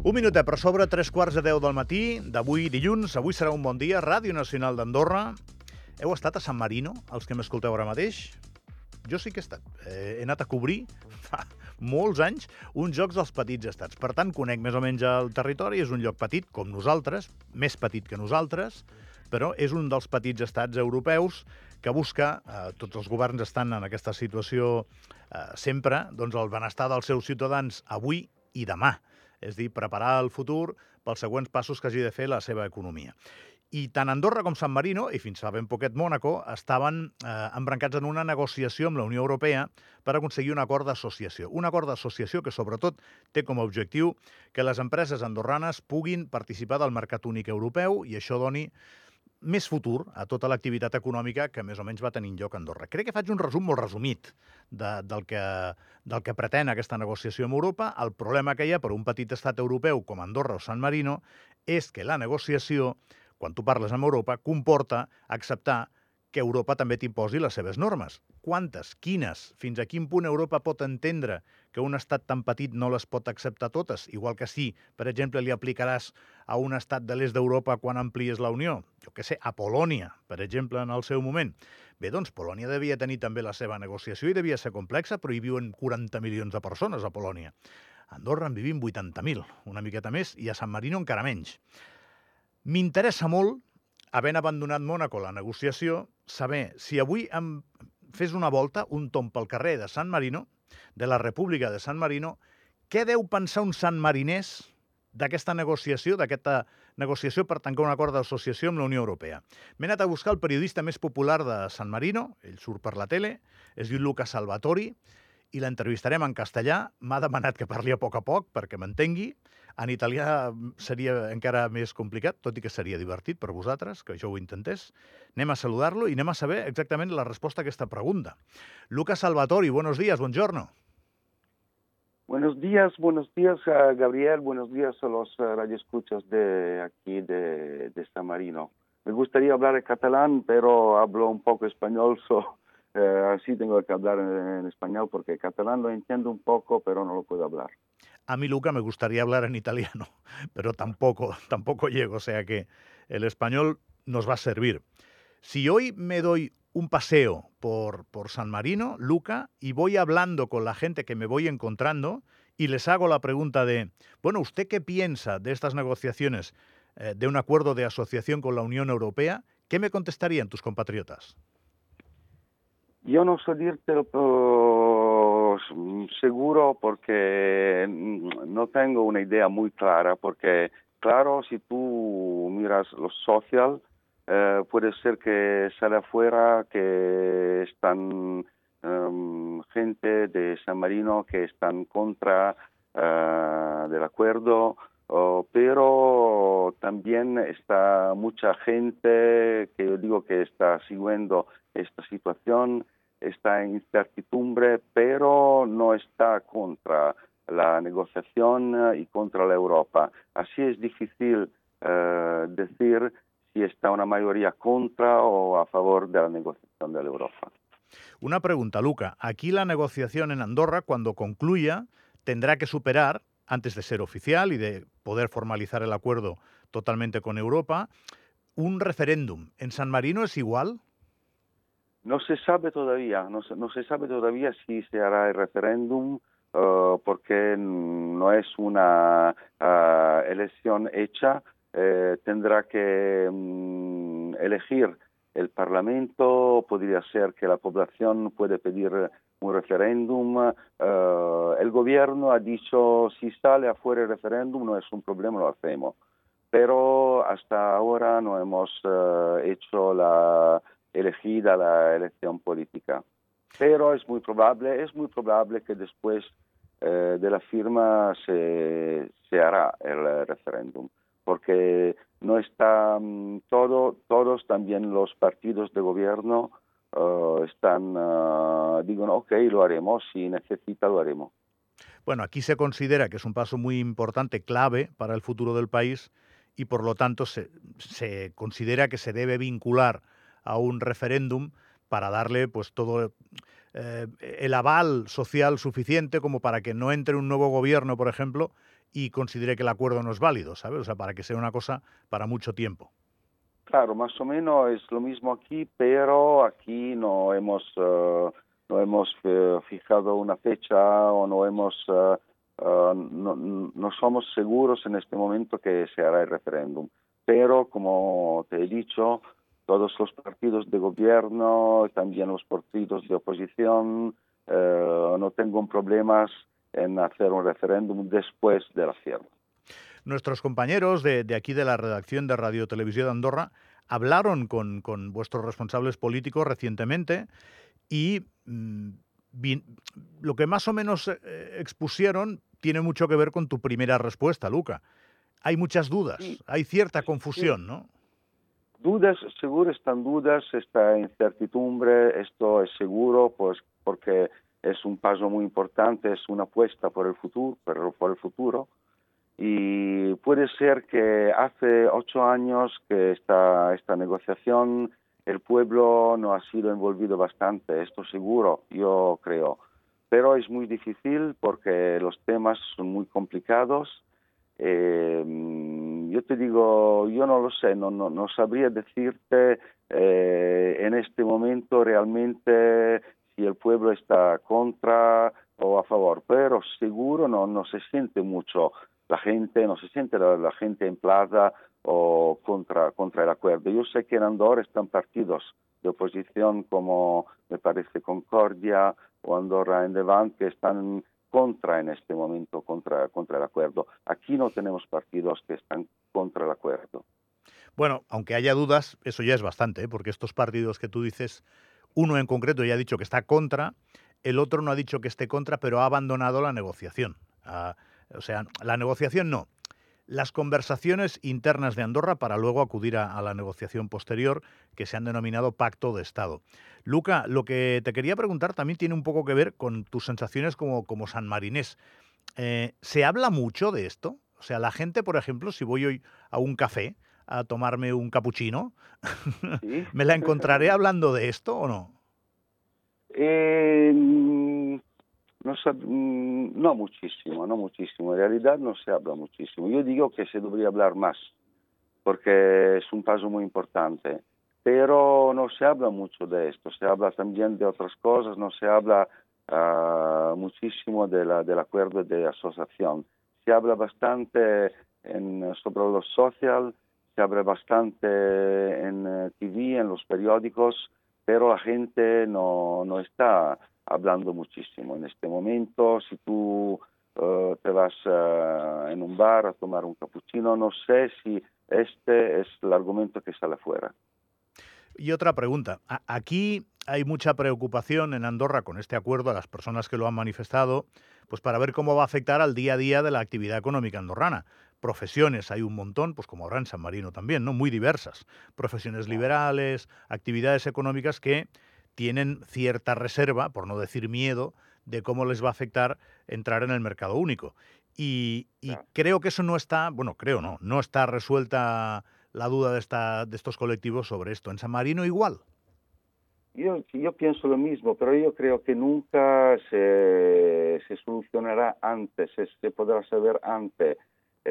Un minutet per sobre, tres quarts de deu del matí d'avui dilluns. Avui serà un bon dia. Ràdio Nacional d'Andorra. Heu estat a San Marino, els que m'escolteu ara mateix? Jo sí que he estat. Eh, he anat a cobrir fa molts anys uns jocs dels petits estats. Per tant, conec més o menys el territori. És un lloc petit, com nosaltres, més petit que nosaltres, però és un dels petits estats europeus que busca, eh, tots els governs estan en aquesta situació eh, sempre, doncs el benestar dels seus ciutadans avui i demà és dir, preparar el futur pels següents passos que hagi de fer la seva economia. I tant Andorra com San Marino, i fins fa ben poquet Mònaco, estaven eh, embrancats en una negociació amb la Unió Europea per aconseguir un acord d'associació. Un acord d'associació que, sobretot, té com a objectiu que les empreses andorranes puguin participar del mercat únic europeu i això doni més futur a tota l'activitat econòmica que més o menys va tenir lloc a Andorra. Crec que faig un resum molt resumit de, del, que, del que pretén aquesta negociació amb Europa. El problema que hi ha per un petit estat europeu com Andorra o San Marino és que la negociació, quan tu parles amb Europa, comporta acceptar que Europa també t'imposi les seves normes. Quantes? Quines? Fins a quin punt Europa pot entendre que un estat tan petit no les pot acceptar totes? Igual que si, per exemple, li aplicaràs a un estat de l'est d'Europa quan amplies la Unió. Jo què sé, a Polònia, per exemple, en el seu moment. Bé, doncs Polònia devia tenir també la seva negociació i devia ser complexa, però hi viuen 40 milions de persones a Polònia. A Andorra en vivim 80.000, una miqueta més, i a San Marino encara menys. M'interessa molt havent abandonat Mònaco la negociació, saber si avui em fes una volta, un tom pel carrer de San Marino, de la República de San Marino, què deu pensar un sant marinès d'aquesta negociació, d'aquesta negociació per tancar un acord d'associació amb la Unió Europea. M'he anat a buscar el periodista més popular de San Marino, ell surt per la tele, es diu Luca Salvatori, i l'entrevistarem en castellà. M'ha demanat que parli a poc a poc perquè m'entengui. En italià seria encara més complicat, tot i que seria divertit per vosaltres, que jo ho intentés. Anem a saludar-lo i anem a saber exactament la resposta a aquesta pregunta. Luca Salvatori, buenos días, buongiorno. Buenos días, buenos días, uh, Gabriel. Buenos días a los uh, radioescuchas de aquí de, de San Marino. Me gustaría hablar en catalán, pero hablo un poco español, so, uh, así tengo que hablar en, en, español porque catalán lo entiendo un poco, pero no lo puedo hablar. A mí, Luca, me gustaría hablar en italiano, pero tampoco, tampoco llego, o sea que el español nos va a servir. Si hoy me doy un paseo por, por San Marino, Luca, y voy hablando con la gente que me voy encontrando y les hago la pregunta de, bueno, ¿usted qué piensa de estas negociaciones eh, de un acuerdo de asociación con la Unión Europea? ¿Qué me contestarían tus compatriotas? Yo no sé decirte uh, seguro porque no tengo una idea muy clara, porque claro, si tú miras los social, eh, puede ser que sale afuera que están um, gente de San Marino que están contra uh, del acuerdo, uh, pero también está mucha gente que yo digo que está siguiendo esta situación, está en incertidumbre, pero no está contra la negociación y contra la Europa. Así es difícil decir si está una mayoría contra o a favor de la negociación de la Europa. Una pregunta, Luca. Aquí la negociación en Andorra, cuando concluya, tendrá que superar, antes de ser oficial y de poder formalizar el acuerdo totalmente con Europa, un referéndum. ¿En San Marino es igual? No se sabe todavía, no se, sabe todavía si se hará el referéndum uh, porque no es una uh, elección hecha, eh, tendrá que um, elegir el Parlamento, podría ser que la población puede pedir un referéndum. Uh, el gobierno ha dicho si sale afuera el referéndum no es un problema, lo hacemos. Pero hasta ahora no hemos uh, hecho la elegida la elección política. Pero es muy probable, es muy probable que después eh, de la firma se hará el referéndum porque no está um, todo, todos también los partidos de gobierno uh, están, uh, digo, ok, lo haremos, si necesita lo haremos. Bueno, aquí se considera que es un paso muy importante, clave para el futuro del país y por lo tanto se, se considera que se debe vincular a un referéndum para darle pues todo el aval social suficiente como para que no entre un nuevo gobierno, por ejemplo, y considere que el acuerdo no es válido, ¿sabes? O sea, para que sea una cosa para mucho tiempo. Claro, más o menos es lo mismo aquí, pero aquí no hemos, no hemos fijado una fecha o no hemos Ah, no, no, somos seguros en este momento que se hará el referéndum. Pero, como te he dicho, todos los partidos de gobierno, también los partidos de oposición, eh, no tengo problemas en hacer un referéndum después de la cierre. Nuestros compañeros de, de, aquí de la redacción de Radio Televisión de Andorra hablaron con, con vuestros responsables políticos recientemente y mm, lo que más o menos eh, expusieron tiene mucho que ver con tu primera respuesta, Luca. Hay muchas dudas, hay cierta confusión, ¿no? Dudas, seguro están dudas, esta incertidumbre, esto es seguro, pues porque es un paso muy importante, es una apuesta por el futuro, por el futuro. Y puede ser que hace ocho años que esta, esta negociación el pueblo no ha sido envolvido bastante, esto seguro, yo creo pero es muy difícil porque los temas son muy complicados. Eh, yo te digo, yo no lo sé, no, no, sabría decirte eh, en este momento realmente si el pueblo está contra o a favor, pero seguro no, no se siente mucho la gente, no se siente la, gente en plaza o contra, contra el acuerdo. Yo sé que en Andorra están partidos de oposición como me parece Concordia, o Andorra en Levant que están contra en este momento contra, contra el acuerdo. Aquí no tenemos partidos que están contra el acuerdo. Bueno, aunque haya dudas, eso ya es bastante, ¿eh? porque estos partidos que tú dices, uno en concreto ya ha dicho que está contra, el otro no ha dicho que esté contra, pero ha abandonado la negociación. Ah, o sea, la negociación no, las conversaciones internas de Andorra para luego acudir a, la negociación posterior que se han denominado Pacto de Estado. Luca, lo que te quería preguntar también tiene un poco que ver con tus sensaciones como, como sanmarinés. Eh, ¿Se habla mucho de esto? O sea, la gente, por ejemplo, si voy hoy a un café a tomarme un capuchino, ¿me la encontraré hablando de esto o no? Eh, no, mm, no muchísimo, no muchísimo. En realidad no se habla muchísimo. Yo digo que se debería hablar más, porque es un paso muy importante. Pero no se habla mucho de esto, se habla también de otras cosas, no se habla uh, muchísimo de la, del acuerdo de asociación. Se habla bastante en, sobre lo social, se habla bastante en eh, TV, en los periódicos, pero la gente no, no está hablando muchísimo. En este momento, si tú uh, te vas uh, en un bar a tomar un cappuccino, no sé si este es el argumento que sale fuera. Y otra pregunta. Aquí hay mucha preocupación en Andorra con este acuerdo a las personas que lo han manifestado, pues para ver cómo va a afectar al día a día de la actividad económica andorrana. Profesiones hay un montón, pues como habrá en San Marino también, ¿no? Muy diversas. Profesiones liberales, actividades económicas que tienen cierta reserva, por no decir miedo, de cómo les va a afectar entrar en el mercado único. Y, creo que eso no está, bueno, creo no, no está resuelta la duda de, esta, de estos colectivos sobre esto. ¿En San Marino igual? Yo, yo pienso lo mismo, pero yo creo que nunca se, se solucionará antes, se, podrá saber antes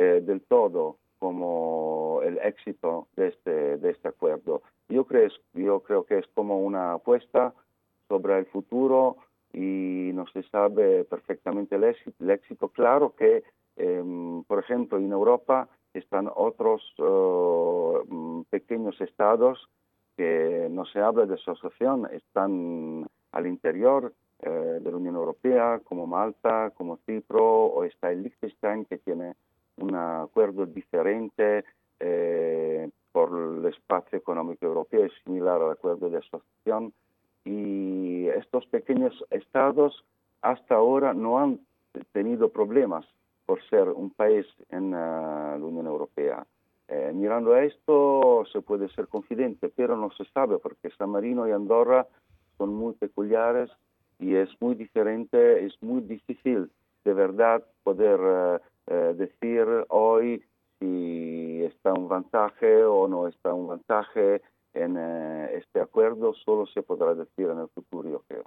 eh, del todo como el éxito de este, de este acuerdo. Yo creo, yo creo que es como una apuesta sobre el futuro y no se sabe perfectamente el éxito. Claro que, em, por ejemplo, en Europa están otros oh, mm, pequeños estados que no se habla de asociación, están al interior eh, de la Unión Europea, como Malta, como Cipro, o está el Liechtenstein, que tiene un acuerdo diferente eh, por el espacio económico europeo, similar al acuerdo de asociación. Y estos pequeños estados hasta ahora no han tenido problemas por ser un país en ah, la Unión Europea. Eh, mirando esto se puede ser confidente, pero no se sabe porque San Marino y Andorra son muy peculiares y es muy diferente, es muy difícil de verdad poder eh, eh, decir hoy si está un vantaje o no está un vantaje en eh, este acuerdo, solo se podrá decir en el futuro, yo creo.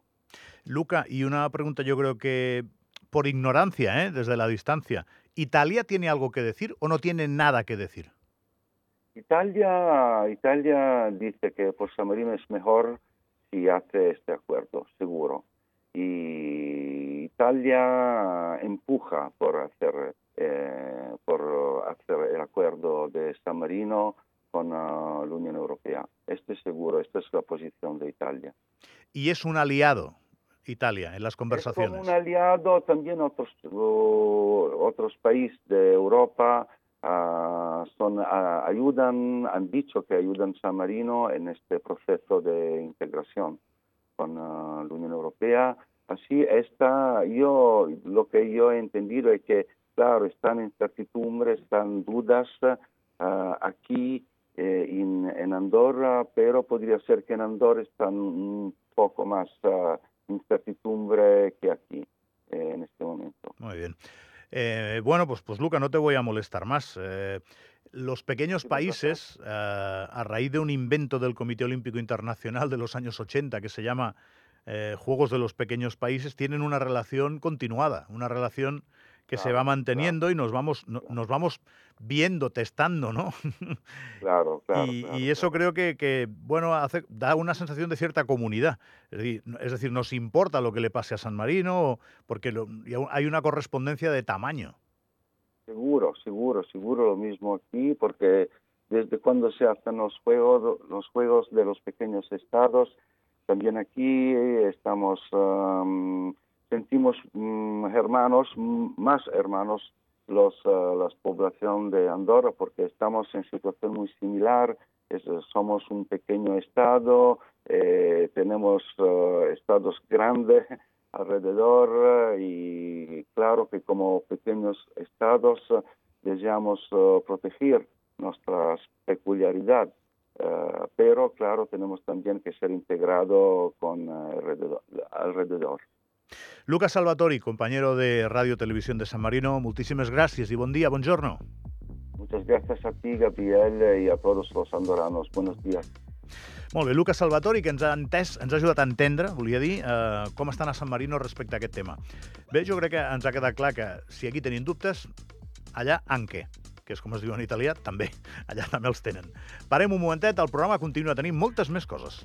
Luca, y una pregunta yo creo que por ignorancia, ¿eh? desde la distancia. ¿Italia tiene algo que decir o no tiene nada que decir? Italia, Italia dice que por San Marino es mejor si hace este acuerdo, seguro. Y Italia empuja por hacer, eh, por hacer el acuerdo de San Marino con uh, la Unión Europea. Estoy seguro, esta es la posición de Italia. Y es un aliado, Italia, en las conversaciones. Es como un aliado también otros, uh, otros países de Europa uh, son, ayudan, han dicho que ayudan San Marino en este proceso de integración con la Unión Europea. Así está, yo, lo que yo he entendido es que, claro, están incertidumbres, están dudas aquí eh, en, en, Andorra, pero podría ser que en Andorra están un poco más uh, incertidumbre que aquí eh, en este momento. Muy bien. Eh, bueno, pues, pues Luca, no te voy a molestar más. Eh, los pequeños países, eh, a raíz de un invento del Comité Olímpico Internacional de los años 80 que se llama Juegos de los Pequeños Países, tienen una relación continuada, una relación que Claro, se va manteniendo claro. y nos vamos, no- nos vamos viendo, testando, ¿no? Claro, claro. y, eso creo que, que, bueno, hace, da una sensación de cierta comunidad. Es decir, es decir, nos importa lo que le pase a San Marino, porque lo- hay una correspondencia de tamaño. Seguro, seguro, seguro lo mismo aquí, porque desde cuando se hacen los juegos, los juegos de los pequeños estados, también aquí estamos, um, sentimos um, hermanos, más hermanos, los, uh, la población de Andorra, porque estamos en situación muy similar, es, somos un pequeño estado, eh, tenemos uh, estados grandes alrededor eh, y claro que como pequeños estados eh, deseamos eh, proteger nuestras peculiaridad, eh, pero claro tenemos también que ser integrado con eh, alrededor. alrededor. Lucas Salvatori, compañero de Radio Televisión de San Marino, moltíssimes gràcies i bon dia, bon giorno. Muchas gracias a ti, Gabriel, y a todos los andoranos. Buenos días. Molt bé, Lucas Salvatori, que ens ha entès, ens ha ajudat a entendre, volia dir, eh, com estan a San Marino respecte a aquest tema. Bé, jo crec que ens ha quedat clar que si aquí tenim dubtes, allà anche, que és com es diu en italià, també. Allà també els tenen. Parem un momentet, el programa continua tenint moltes més coses.